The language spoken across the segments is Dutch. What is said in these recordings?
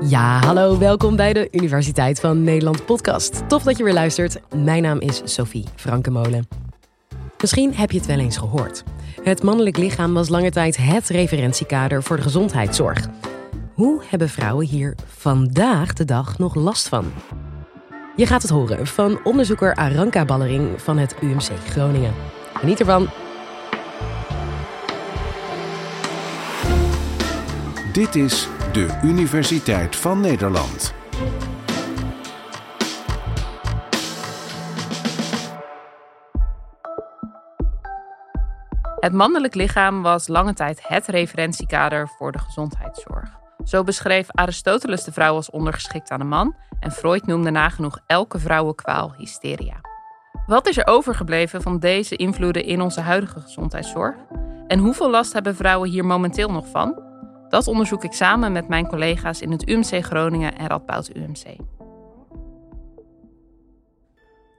Ja, hallo, welkom bij de Universiteit van Nederland podcast. Tof dat je weer luistert. Mijn naam is Sophie Frankenmolen. Misschien heb je het wel eens gehoord. Het mannelijk lichaam was lange tijd het referentiekader voor de gezondheidszorg. Hoe hebben vrouwen hier vandaag de dag nog last van? Je gaat het horen van onderzoeker Aranka Ballering van het UMC Groningen. Geniet ervan. Dit is de Universiteit van Nederland. Het mannelijk lichaam was lange tijd het referentiekader voor de gezondheidszorg. Zo beschreef Aristoteles de vrouw als ondergeschikt aan de man en Freud noemde nagenoeg elke vrouwenkwaal hysteria. Wat is er overgebleven van deze invloeden in onze huidige gezondheidszorg? En hoeveel last hebben vrouwen hier momenteel nog van? Dat onderzoek ik samen met mijn collega's in het UMC Groningen en Radboud UMC.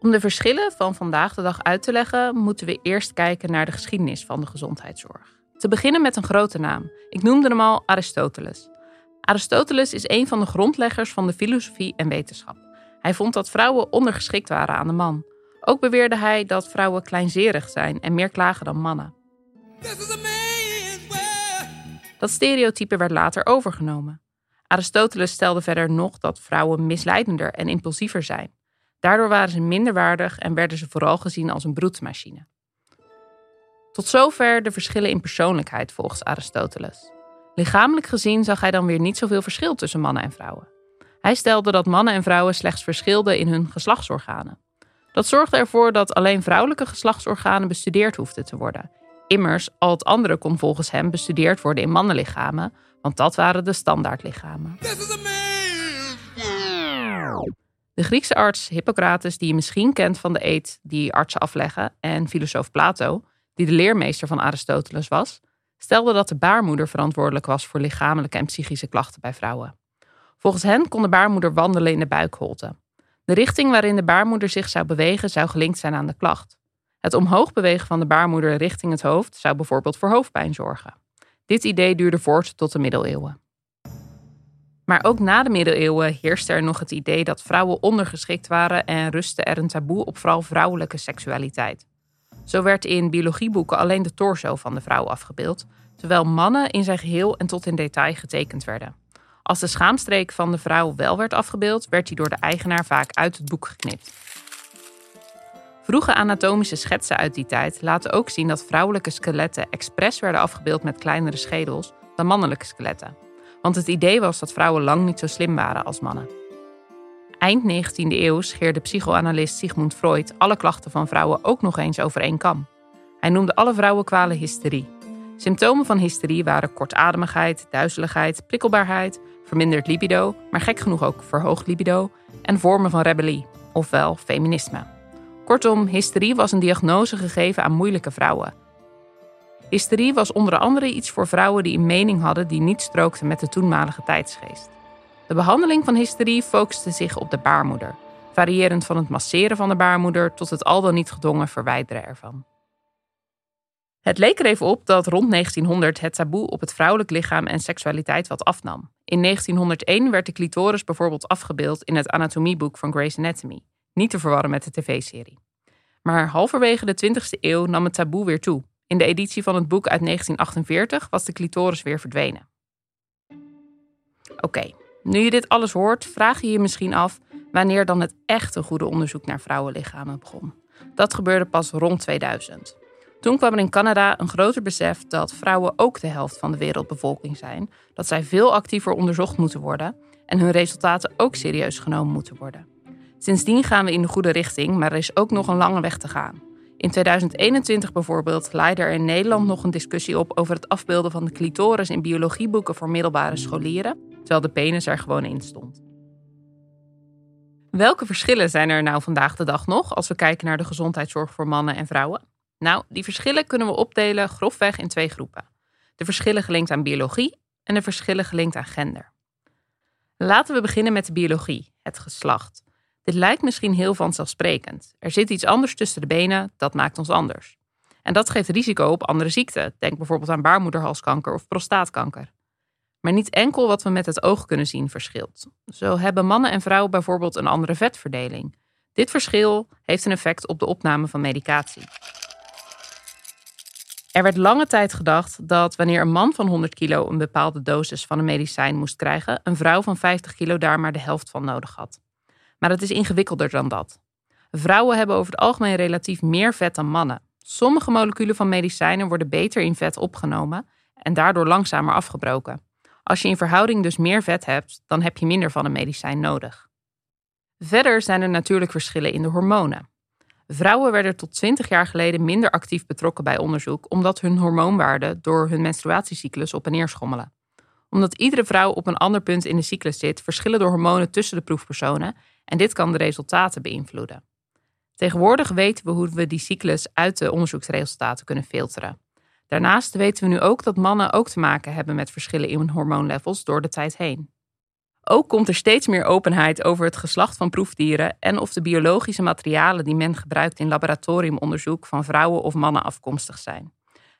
Om de verschillen van vandaag de dag uit te leggen, moeten we eerst kijken naar de geschiedenis van de gezondheidszorg. Te beginnen met een grote naam. Ik noemde hem al Aristoteles. Aristoteles is een van de grondleggers van de filosofie en wetenschap. Hij vond dat vrouwen ondergeschikt waren aan de man. Ook beweerde hij dat vrouwen kleinzerig zijn en meer klagen dan mannen. Dat stereotype werd later overgenomen. Aristoteles stelde verder nog dat vrouwen misleidender en impulsiever zijn. Daardoor waren ze minder waardig en werden ze vooral gezien als een broedmachine. Tot zover de verschillen in persoonlijkheid volgens Aristoteles. Lichamelijk gezien zag hij dan weer niet zoveel verschil tussen mannen en vrouwen. Hij stelde dat mannen en vrouwen slechts verschilden in hun geslachtsorganen. Dat zorgde ervoor dat alleen vrouwelijke geslachtsorganen bestudeerd hoefden te worden Immers, al het andere kon volgens hem bestudeerd worden in mannenlichamen, want dat waren de standaardlichamen. De Griekse arts Hippocrates, die je misschien kent van de eed die artsen afleggen, en filosoof Plato, die de leermeester van Aristoteles was, stelde dat de baarmoeder verantwoordelijk was voor lichamelijke en psychische klachten bij vrouwen. Volgens hen kon de baarmoeder wandelen in de buikholte. De richting waarin de baarmoeder zich zou bewegen zou gelinkt zijn aan de klacht. Het omhoog bewegen van de baarmoeder richting het hoofd zou bijvoorbeeld voor hoofdpijn zorgen. Dit idee duurde voort tot de middeleeuwen. Maar ook na de middeleeuwen heerste er nog het idee dat vrouwen ondergeschikt waren en rustte er een taboe op vooral vrouwelijke seksualiteit. Zo werd in biologieboeken alleen de torso van de vrouw afgebeeld, terwijl mannen in zijn geheel en tot in detail getekend werden. Als de schaamstreek van de vrouw wel werd afgebeeld, werd die door de eigenaar vaak uit het boek geknipt. Vroege anatomische schetsen uit die tijd laten ook zien dat vrouwelijke skeletten expres werden afgebeeld met kleinere schedels dan mannelijke skeletten. Want het idee was dat vrouwen lang niet zo slim waren als mannen. Eind 19e eeuw scheerde psychoanalist Sigmund Freud alle klachten van vrouwen ook nog eens over één kam. Hij noemde alle vrouwenkwalen hysterie. Symptomen van hysterie waren kortademigheid, duizeligheid, prikkelbaarheid, verminderd libido, maar gek genoeg ook verhoogd libido en vormen van rebellie, ofwel feminisme. Kortom, hysterie was een diagnose gegeven aan moeilijke vrouwen. Hysterie was onder andere iets voor vrouwen die een mening hadden die niet strookte met de toenmalige tijdsgeest. De behandeling van hysterie focuste zich op de baarmoeder, variërend van het masseren van de baarmoeder tot het al dan niet gedwongen verwijderen ervan. Het leek er even op dat rond 1900 het taboe op het vrouwelijk lichaam en seksualiteit wat afnam. In 1901 werd de clitoris bijvoorbeeld afgebeeld in het anatomieboek van Grey's Anatomy. Niet te verwarren met de tv-serie. Maar halverwege de 20e eeuw nam het taboe weer toe. In de editie van het boek uit 1948 was de clitoris weer verdwenen. Oké, nu je dit alles hoort, vraag je je misschien af wanneer dan het echte goede onderzoek naar vrouwenlichamen begon. Dat gebeurde pas rond 2000. Toen kwam er in Canada een groter besef dat vrouwen ook de helft van de wereldbevolking zijn, dat zij veel actiever onderzocht moeten worden en hun resultaten ook serieus genomen moeten worden. Sindsdien gaan we in de goede richting, maar er is ook nog een lange weg te gaan. In 2021 bijvoorbeeld leidde er in Nederland nog een discussie op over het afbeelden van de clitoris in biologieboeken voor middelbare scholieren, terwijl de penis er gewoon in stond. Welke verschillen zijn er nou vandaag de dag nog als we kijken naar de gezondheidszorg voor mannen en vrouwen? Nou, die verschillen kunnen we opdelen grofweg in twee groepen. De verschillen gelinkt aan biologie en de verschillen gelinkt aan gender. Laten we beginnen met de biologie, het geslacht. Dit lijkt misschien heel vanzelfsprekend. Er zit iets anders tussen de benen, dat maakt ons anders. En dat geeft risico op andere ziekten. Denk bijvoorbeeld aan baarmoederhalskanker of prostaatkanker. Maar niet enkel wat we met het oog kunnen zien verschilt. Zo hebben mannen en vrouwen bijvoorbeeld een andere vetverdeling. Dit verschil heeft een effect op de opname van medicatie. Er werd lange tijd gedacht dat wanneer een man van 100 kilo een bepaalde dosis van een medicijn moest krijgen, een vrouw van 50 kilo daar maar de helft van nodig had. Maar het is ingewikkelder dan dat. Vrouwen hebben over het algemeen relatief meer vet dan mannen. Sommige moleculen van medicijnen worden beter in vet opgenomen en daardoor langzamer afgebroken. Als je in verhouding dus meer vet hebt, dan heb je minder van een medicijn nodig. Verder zijn er natuurlijk verschillen in de hormonen. Vrouwen werden tot 20 jaar geleden minder actief betrokken bij onderzoek omdat hun hormoonwaarden door hun menstruatiecyclus op en neer schommelen. Omdat iedere vrouw op een ander punt in de cyclus zit, verschillen de hormonen tussen de proefpersonen en dit kan de resultaten beïnvloeden. Tegenwoordig weten we hoe we die cyclus uit de onderzoeksresultaten kunnen filteren. Daarnaast weten we nu ook dat mannen ook te maken hebben met verschillen in hormoonlevels door de tijd heen. Ook komt er steeds meer openheid over het geslacht van proefdieren en of de biologische materialen die men gebruikt in laboratoriumonderzoek van vrouwen of mannen afkomstig zijn.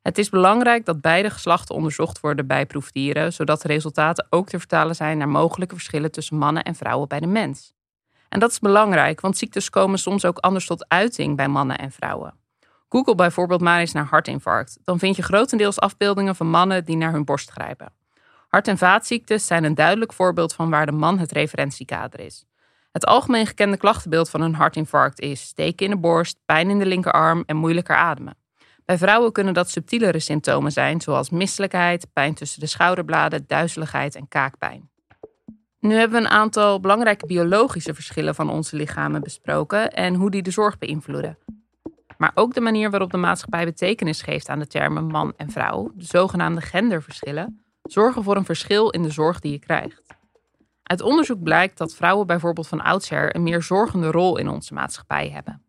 Het is belangrijk dat beide geslachten onderzocht worden bij proefdieren, zodat de resultaten ook te vertalen zijn naar mogelijke verschillen tussen mannen en vrouwen bij de mens. En dat is belangrijk, want ziektes komen soms ook anders tot uiting bij mannen en vrouwen. Google bijvoorbeeld maar eens naar hartinfarct. Dan vind je grotendeels afbeeldingen van mannen die naar hun borst grijpen. Hart- en vaatziektes zijn een duidelijk voorbeeld van waar de man het referentiekader is. Het algemeen gekende klachtenbeeld van een hartinfarct is steken in de borst, pijn in de linkerarm en moeilijker ademen. Bij vrouwen kunnen dat subtielere symptomen zijn, zoals misselijkheid, pijn tussen de schouderbladen, duizeligheid en kaakpijn. Nu hebben we een aantal belangrijke biologische verschillen van onze lichamen besproken en hoe die de zorg beïnvloeden. Maar ook de manier waarop de maatschappij betekenis geeft aan de termen man en vrouw, de zogenaamde genderverschillen, zorgen voor een verschil in de zorg die je krijgt. Uit onderzoek blijkt dat vrouwen bijvoorbeeld van oudsher een meer zorgende rol in onze maatschappij hebben.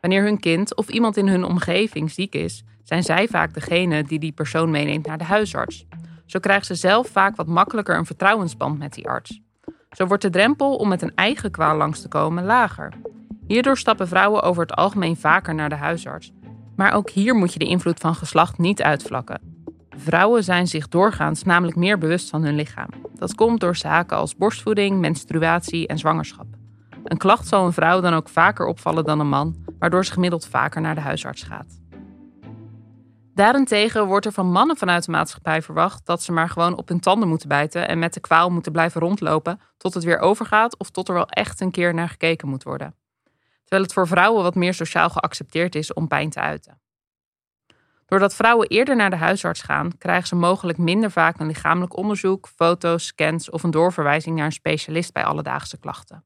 Wanneer hun kind of iemand in hun omgeving ziek is, zijn zij vaak degene die die persoon meeneemt naar de huisarts. Zo krijgt ze zelf vaak wat makkelijker een vertrouwensband met die arts. Zo wordt de drempel om met een eigen kwaal langs te komen lager. Hierdoor stappen vrouwen over het algemeen vaker naar de huisarts. Maar ook hier moet je de invloed van geslacht niet uitvlakken. Vrouwen zijn zich doorgaans namelijk meer bewust van hun lichaam. Dat komt door zaken als borstvoeding, menstruatie en zwangerschap. Een klacht zal een vrouw dan ook vaker opvallen dan een man, waardoor ze gemiddeld vaker naar de huisarts gaat. Daarentegen wordt er van mannen vanuit de maatschappij verwacht dat ze maar gewoon op hun tanden moeten bijten en met de kwaal moeten blijven rondlopen tot het weer overgaat of tot er wel echt een keer naar gekeken moet worden. Terwijl het voor vrouwen wat meer sociaal geaccepteerd is om pijn te uiten. Doordat vrouwen eerder naar de huisarts gaan, krijgen ze mogelijk minder vaak een lichamelijk onderzoek, foto's, scans of een doorverwijzing naar een specialist bij alledaagse klachten.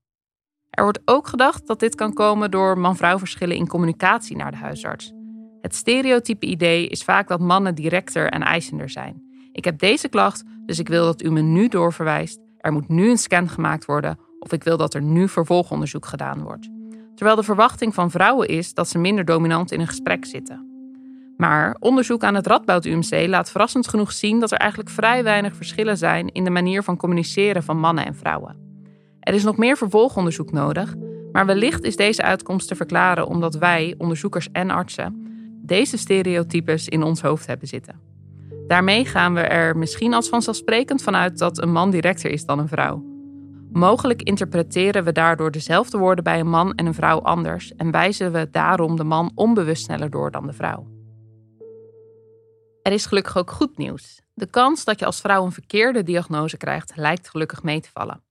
Er wordt ook gedacht dat dit kan komen door man-vrouw verschillen in communicatie naar de huisarts. Het stereotype idee is vaak dat mannen directer en eisender zijn. Ik heb deze klacht, dus ik wil dat u me nu doorverwijst. Er moet nu een scan gemaakt worden of ik wil dat er nu vervolgonderzoek gedaan wordt. Terwijl de verwachting van vrouwen is dat ze minder dominant in een gesprek zitten. Maar onderzoek aan het Radboud UMC laat verrassend genoeg zien dat er eigenlijk vrij weinig verschillen zijn in de manier van communiceren van mannen en vrouwen. Er is nog meer vervolgonderzoek nodig, maar wellicht is deze uitkomst te verklaren omdat wij, onderzoekers en artsen, deze stereotypes in ons hoofd hebben zitten. Daarmee gaan we er misschien als vanzelfsprekend vanuit dat een man directer is dan een vrouw. Mogelijk interpreteren we daardoor dezelfde woorden bij een man en een vrouw anders en wijzen we daarom de man onbewust sneller door dan de vrouw. Er is gelukkig ook goed nieuws. De kans dat je als vrouw een verkeerde diagnose krijgt, lijkt gelukkig mee te vallen.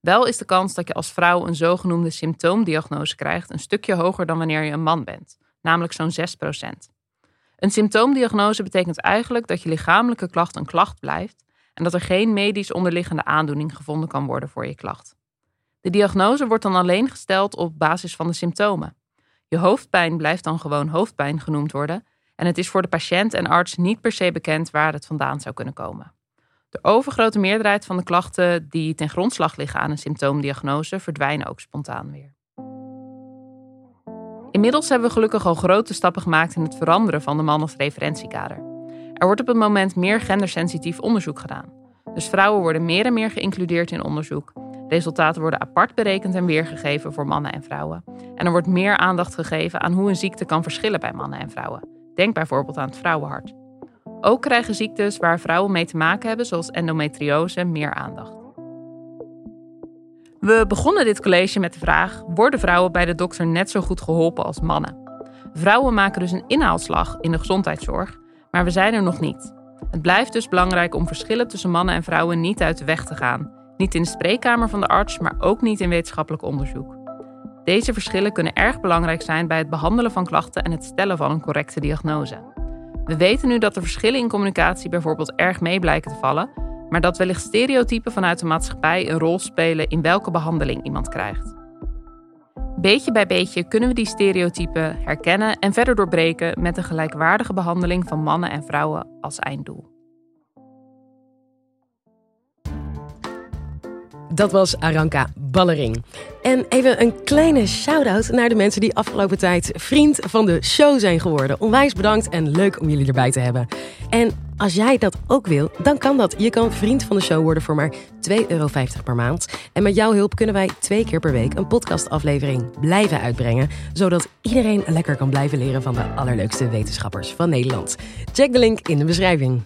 Wel is de kans dat je als vrouw een zogenoemde symptoomdiagnose krijgt een stukje hoger dan wanneer je een man bent, namelijk zo'n 6%. Een symptoomdiagnose betekent eigenlijk dat je lichamelijke klacht een klacht blijft en dat er geen medisch onderliggende aandoening gevonden kan worden voor je klacht. De diagnose wordt dan alleen gesteld op basis van de symptomen. Je hoofdpijn blijft dan gewoon hoofdpijn genoemd worden en het is voor de patiënt en arts niet per se bekend waar het vandaan zou kunnen komen. De overgrote meerderheid van de klachten die ten grondslag liggen aan een symptoomdiagnose verdwijnen ook spontaan weer. Inmiddels hebben we gelukkig al grote stappen gemaakt in het veranderen van de man als referentiekader. Er wordt op het moment meer gendersensitief onderzoek gedaan. Dus vrouwen worden meer en meer geïncludeerd in onderzoek. Resultaten worden apart berekend en weergegeven voor mannen en vrouwen. En er wordt meer aandacht gegeven aan hoe een ziekte kan verschillen bij mannen en vrouwen. Denk bijvoorbeeld aan het vrouwenhart. Ook krijgen ziektes waar vrouwen mee te maken hebben, zoals endometriose, meer aandacht. We begonnen dit college met de vraag: worden vrouwen bij de dokter net zo goed geholpen als mannen? Vrouwen maken dus een inhaalslag in de gezondheidszorg, maar we zijn er nog niet. Het blijft dus belangrijk om verschillen tussen mannen en vrouwen niet uit de weg te gaan. Niet in de spreekkamer van de arts, maar ook niet in wetenschappelijk onderzoek. Deze verschillen kunnen erg belangrijk zijn bij het behandelen van klachten en het stellen van een correcte diagnose. We weten nu dat de verschillen in communicatie bijvoorbeeld erg mee blijken te vallen, maar dat wellicht stereotypen vanuit de maatschappij een rol spelen in welke behandeling iemand krijgt. Beetje bij beetje kunnen we die stereotypen herkennen en verder doorbreken met een gelijkwaardige behandeling van mannen en vrouwen als einddoel. Dat was Aranka Ballering. En even een kleine shout-out naar de mensen die afgelopen tijd vriend van de show zijn geworden. Onwijs bedankt en leuk om jullie erbij te hebben. En als jij dat ook wil, dan kan dat. Je kan vriend van de show worden voor maar 2,50 euro per maand. En met jouw hulp kunnen wij twee keer per week een podcastaflevering blijven uitbrengen. Zodat iedereen lekker kan blijven leren van de allerleukste wetenschappers van Nederland. Check de link in de beschrijving.